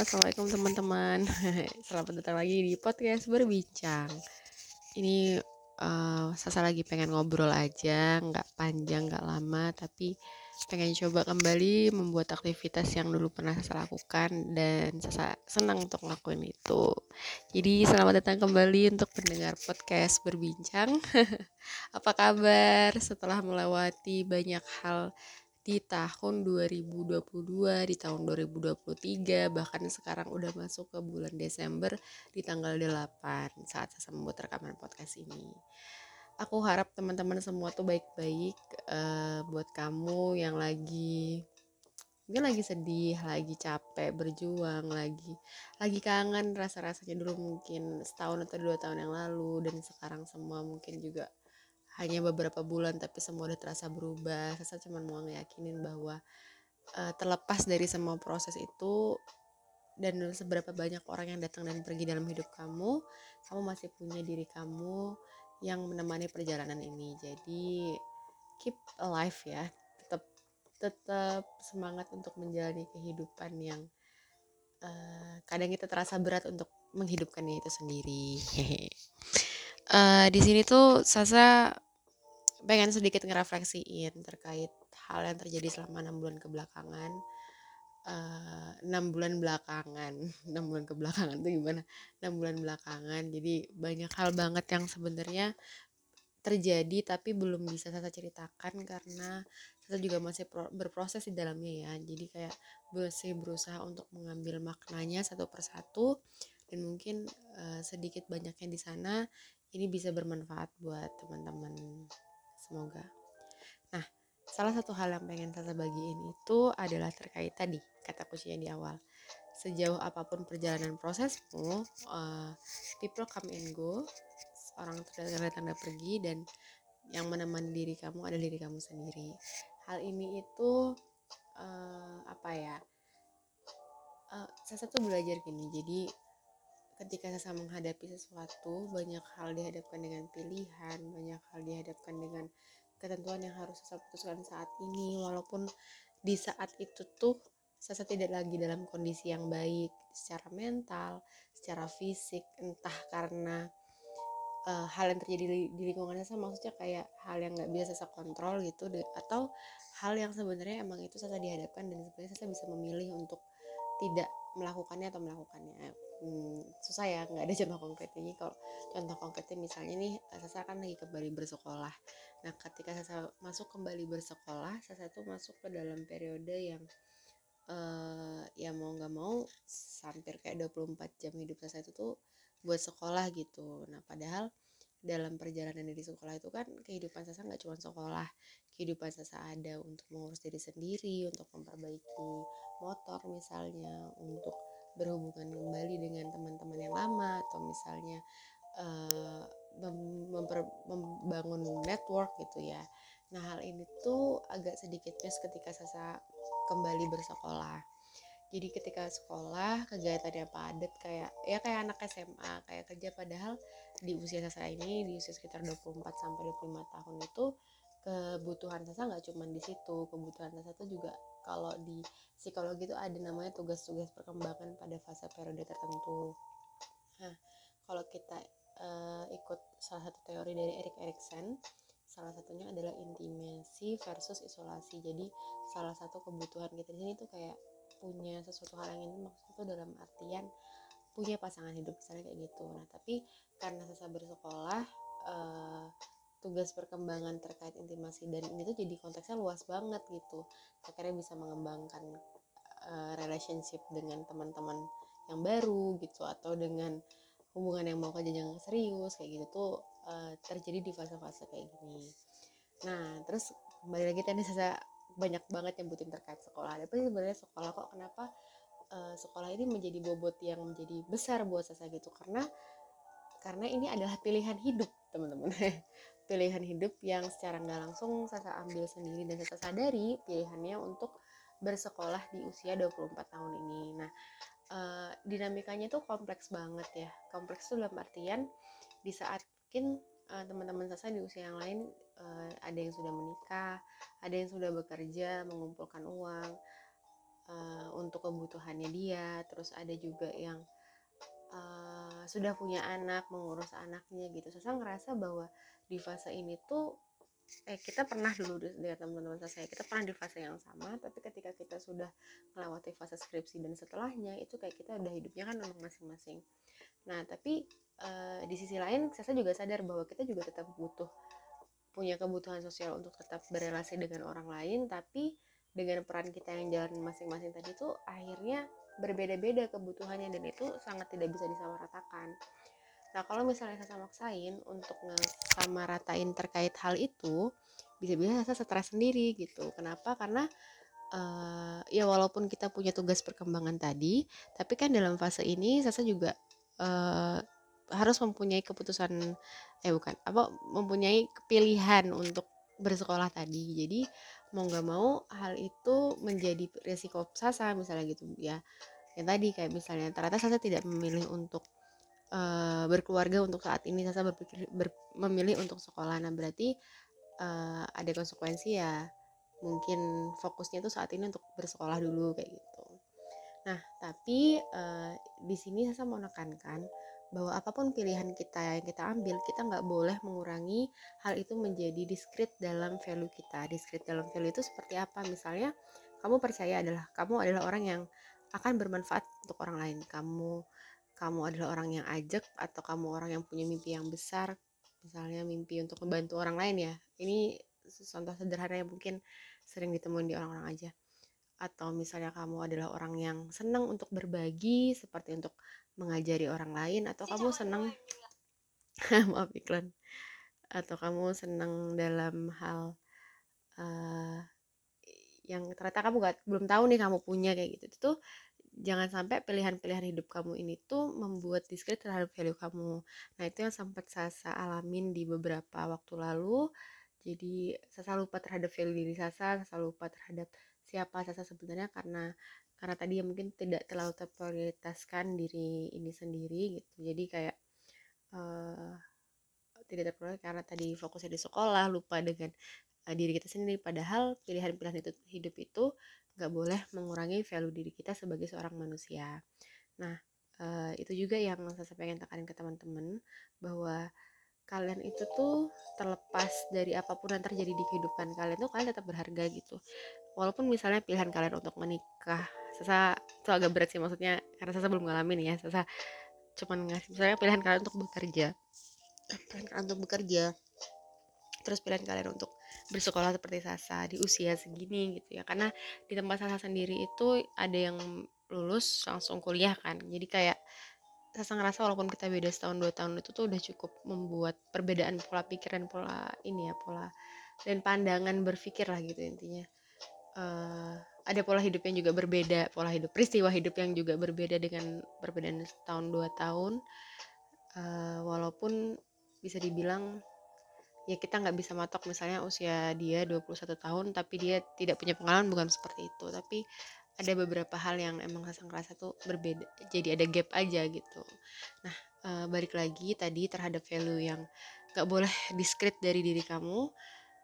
assalamualaikum teman-teman. Selamat datang lagi di podcast berbincang. Ini uh, Sasa lagi pengen ngobrol aja, nggak panjang, nggak lama, tapi pengen coba kembali membuat aktivitas yang dulu pernah Sasa lakukan dan Sasa senang untuk ngelakuin itu. Jadi selamat datang kembali untuk pendengar podcast berbincang. Apa kabar setelah melewati banyak hal di tahun 2022, di tahun 2023, bahkan sekarang udah masuk ke bulan Desember di tanggal 8 saat saya membuat rekaman podcast ini. Aku harap teman-teman semua tuh baik-baik uh, buat kamu yang lagi mungkin lagi sedih, lagi capek, berjuang, lagi lagi kangen rasa-rasanya dulu mungkin setahun atau dua tahun yang lalu dan sekarang semua mungkin juga hanya beberapa bulan tapi semua udah terasa berubah. Saya cuma mau ngeyakinin bahwa uh, terlepas dari semua proses itu dan seberapa banyak orang yang datang dan pergi dalam hidup kamu kamu masih punya diri kamu yang menemani perjalanan ini. Jadi keep alive ya. Tetap tetap semangat untuk menjalani kehidupan yang uh, kadang kita terasa berat untuk menghidupkannya itu sendiri. Uh, di sini tuh Sasa pengen sedikit ngerefleksiin terkait hal yang terjadi selama enam bulan kebelakangan. Eh, enam uh, bulan belakangan. Enam bulan kebelakangan tuh gimana? Enam bulan belakangan. Jadi banyak hal banget yang sebenarnya terjadi tapi belum bisa saya ceritakan karena saya juga masih pro, berproses di dalamnya ya. Jadi kayak masih berusaha untuk mengambil maknanya satu persatu dan mungkin uh, sedikit banyaknya di sana ini bisa bermanfaat buat teman-teman semoga. Nah, salah satu hal yang pengen saya bagiin itu adalah terkait tadi kata kuncinya di awal. Sejauh apa pun perjalanan prosesmu, uh, people come and go, orang datang tanda pergi dan yang menemani diri kamu adalah diri kamu sendiri. Hal ini itu uh, apa ya? Uh, saya satu belajar gini, jadi ketika saya menghadapi sesuatu banyak hal dihadapkan dengan pilihan banyak hal dihadapkan dengan ketentuan yang harus saya putuskan saat ini. Walaupun di saat itu tuh saya tidak lagi dalam kondisi yang baik secara mental secara fisik entah karena uh, hal yang terjadi di, di lingkungan saya maksudnya kayak hal yang nggak bisa saya kontrol gitu atau hal yang sebenarnya emang itu saya dihadapkan dan sebenarnya saya bisa memilih untuk tidak melakukannya atau melakukannya susah ya nggak ada contoh konkretnya kalau contoh konkretnya misalnya nih Sasa kan lagi kembali bersekolah. Nah ketika Sasa masuk kembali bersekolah Sasa tuh masuk ke dalam periode yang uh, ya mau nggak mau hampir kayak 24 jam hidup Sasa itu tuh buat sekolah gitu. Nah padahal dalam perjalanan di sekolah itu kan kehidupan Sasa nggak cuma sekolah. Kehidupan Sasa ada untuk mengurus diri sendiri untuk memperbaiki motor misalnya untuk berhubungan kembali dengan teman-teman yang lama atau misalnya uh, memper, membangun network gitu ya. Nah hal ini tuh agak sedikit miss ketika saya kembali bersekolah. Jadi ketika sekolah kegiatannya padat kayak ya kayak anak SMA kayak kerja padahal di usia saya ini di usia sekitar 24 sampai 25 tahun itu kebutuhan saya nggak cuma di situ kebutuhan saya itu juga kalau di psikologi itu ada namanya tugas-tugas perkembangan pada fase periode tertentu. Nah kalau kita uh, ikut salah satu teori dari Erik Erikson salah satunya adalah intimasi versus isolasi. Jadi salah satu kebutuhan kita di sini tuh kayak punya sesuatu hal yang ini maksudnya tuh dalam artian punya pasangan hidup misalnya kayak gitu. Nah tapi karena saya bersekolah uh, tugas perkembangan terkait intimasi dan ini tuh jadi konteksnya luas banget gitu. Akhirnya bisa mengembangkan uh, relationship dengan teman-teman yang baru gitu atau dengan hubungan yang mau ke jenjang serius kayak gitu tuh uh, terjadi di fase-fase kayak gini. Nah terus kembali lagi tadi saya banyak banget yang butuhin terkait sekolah. Tapi sebenarnya sekolah? Kok kenapa uh, sekolah ini menjadi bobot yang menjadi besar buat saya gitu? Karena karena ini adalah pilihan hidup teman-teman pilihan hidup yang secara nggak langsung saya ambil sendiri dan saya sadari pilihannya untuk bersekolah di usia 24 tahun ini. Nah, uh, dinamikanya tuh kompleks banget ya. Kompleks tuh dalam artian di saat mungkin uh, teman-teman saya di usia yang lain uh, ada yang sudah menikah, ada yang sudah bekerja, mengumpulkan uang, uh, untuk kebutuhannya dia terus ada juga yang uh, sudah punya anak mengurus anaknya gitu saya ngerasa bahwa di fase ini tuh eh kita pernah dulu dengan teman-teman saya kita pernah di fase yang sama tapi ketika kita sudah melewati fase skripsi dan setelahnya itu kayak kita udah hidupnya kan untuk masing-masing. Nah tapi uh, di sisi lain saya juga sadar bahwa kita juga tetap butuh punya kebutuhan sosial untuk tetap berrelasi dengan orang lain tapi dengan peran kita yang jalan masing-masing tadi tuh akhirnya berbeda-beda kebutuhannya dan itu sangat tidak bisa disamaratakan Nah, kalau misalnya saya maksain untuk sama ratain terkait hal itu, bisa-bisa saya stres sendiri gitu. Kenapa? Karena uh, ya walaupun kita punya tugas perkembangan tadi, tapi kan dalam fase ini saya juga uh, harus mempunyai keputusan eh bukan apa mempunyai pilihan untuk bersekolah tadi. Jadi mau nggak mau hal itu menjadi resiko Sasa misalnya gitu ya. Yang tadi kayak misalnya ternyata saya tidak memilih untuk uh, berkeluarga untuk saat ini Sasa berpikir ber, memilih untuk sekolah. Nah berarti uh, ada konsekuensi ya mungkin fokusnya tuh saat ini untuk bersekolah dulu kayak gitu. Nah tapi uh, di sini Sasa mau nekankan bahwa apa pun pilihan kita yang kita ambil kita nggak boleh mengurangi hal itu menjadi diskret dalam value kita. Diskret dalam value itu seperti apa? Misalnya kamu percaya adalah kamu adalah orang yang akan bermanfaat untuk orang lain. Kamu kamu adalah orang yang ajak atau kamu orang yang punya mimpi yang besar misalnya mimpi untuk membantu orang lain ya ini contoh sederhana yang mungkin sering ditemuin di orang-orang aja. Atau misalnya kamu adalah orang yang senang untuk berbagi seperti untuk mengajari orang lain atau kamu senang maaf iklan. Atau kamu senang dalam hal uh, yang ternyata kamu gak belum tahu nih kamu punya kayak gitu itu tuh jangan sampai pilihan-pilihan hidup kamu ini tuh membuat diskret terhadap value kamu. Nah, itu yang sempat Sasa alamin di beberapa waktu lalu. Jadi, Sasa lupa terhadap value diri Sasa, Sasa lupa terhadap siapa Sasa sebenarnya karena karena tadi ya mungkin tidak terlalu terprioritaskan diri ini sendiri gitu. Jadi kayak uh, tidak terprioritas karena tadi fokusnya di sekolah, lupa dengan uh, diri kita sendiri. Padahal pilihan-pilihan itu hidup itu nggak boleh mengurangi value diri kita sebagai seorang manusia. Nah, uh, itu juga yang saya pengen tekanin ke teman-teman bahwa kalian itu tuh terlepas dari apa pun yang terjadi di kehidupan kalian tuh kalian tetap berharga gitu. Walaupun misalnya pilihan kalian untuk menikah, saya itu agak berat sih maksudnya karena saya belum ngalamin ya. Saya cuman ngasih misalnya pilihan kalian untuk bekerja, pilihan kalian untuk bekerja, terus pilihan kalian untuk bersekolah seperti Sasa di usia segini gitu ya. Karena di tempat Sasa sendiri itu ada yang lulus langsung kuliah kan. Jadi kayak Sasa ngerasa walaupun kita beda setahun dua tahun itu tuh udah cukup membuat perbedaan pola pikir dan pola ini ya pola dan pandangan berpikir lah gitu intinya. Uh, ada pola hidup yang juga berbeda pola hidup peristiwa hidup yang juga berbeda dengan perbedaan setahun dua tahun. Uh, walaupun bisa dibilang ya kita nggak bisa matok misalnya usia dia 21 tahun tapi dia tidak punya pengalaman bukan seperti itu. Tapi ada beberapa hal yang emang rasa ngerasa tuh berbeda jadi ada gap aja gitu. Nah e, balik lagi tadi terhadap value yang nggak boleh diskret dari diri kamu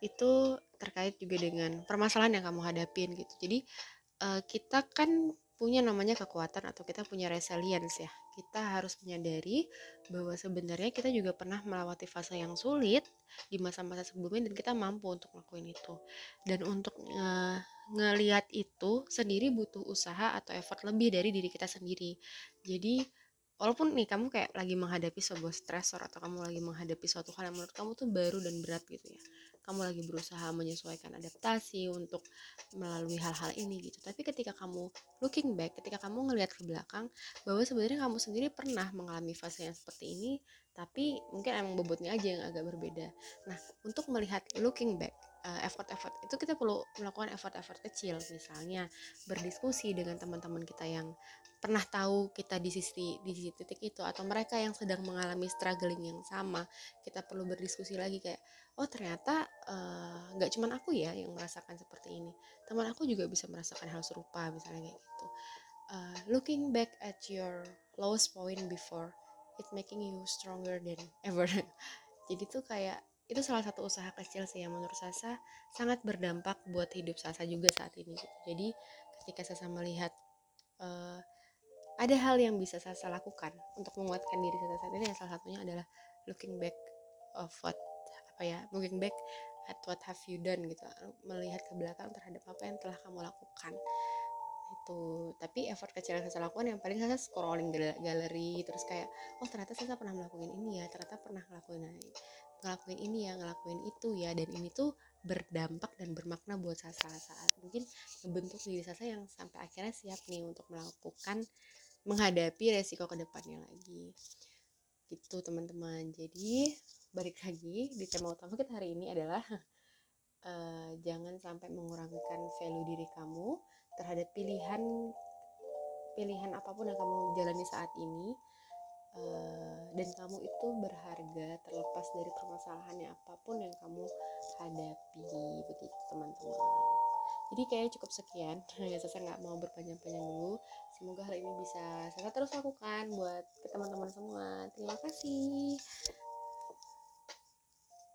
itu terkait juga dengan permasalahan yang kamu hadapin gitu. Jadi e, kita kan punya namanya kekuatan atau kita punya resilience ya. Kita harus menyadari bahwa sebenarnya kita juga pernah melewati fase yang sulit di masa-masa sebelumnya dan kita mampu untuk melakukan itu. Dan untuk nge ngelihat itu sendiri butuh usaha atau effort lebih dari diri kita sendiri. Jadi walaupun nih kamu kayak lagi menghadapi sebuah stressor atau kamu lagi menghadapi suatu hal yang menurut kamu tuh baru dan berat gitu ya kamu lagi berusaha menyesuaikan adaptasi untuk melalui hal-hal ini gitu. Tapi ketika kamu looking back ketika kamu ngelihat ke belakang bahwa sebenarnya kamu sendiri pernah mengalami fase yang seperti ini tapi mungkin emang bobotnya aja yang agak berbeda. Nah untuk melihat looking back effort-effort. Itu kita perlu melakukan effort-effort kecil misalnya berdiskusi dengan teman-teman kita yang pernah tahu kita di sisi di sisi titik itu atau mereka yang sedang mengalami struggling yang sama kita perlu berdiskusi lagi kayak oh ternyata eh, nggak uh, cuman aku ya yang merasakan seperti ini. Teman aku juga bisa merasakan hal serupa misalnya kayak gitu. Uh, looking back at your lowest point before it making you stronger than ever. Jadi tuh kayak itu salah satu usaha kecil sih yang menurut Sasa sangat berdampak buat hidup Sasa juga saat ini gitu. Jadi ketika Sasa melihat uh, ada hal yang bisa Sasa lakukan untuk menguatkan diri Sasa saat ini yang salah satunya adalah looking back of what apa ya looking back at what have you done gitu. Melihat ke belakang terhadap apa yang telah kamu lakukan. Itu. Tapi effort kecil yang saya lakukan yang paling saya scrolling galeri terus kayak oh ternyata saya pernah melakukan ini ya ternyata pernah ngelakuin ngelakuin ini ya ngelakuin itu ya dan ini tuh berdampak dan bermakna buat saya saat mungkin membentuk diri saya yang sampai akhirnya siap nih untuk melakukan menghadapi resiko ke depannya lagi. Gitu teman-teman. Jadi balik lagi di tema utama kita hari ini adalah uh, jangan sampai mengurangkan value diri kamu terhadap pilihan pilihan apa pun yang kamu jalani saat ini uh, dan kamu itu berharga terlepas dari permasalahannya apa pun yang kamu hadapi begitu teman-teman. Jadi kayak cukup sekian. Ya saya nggak mau berpanjang-panjang dulu. Semoga hal ini bisa saya terus lakukan buat ke teman-teman semua. Terima kasih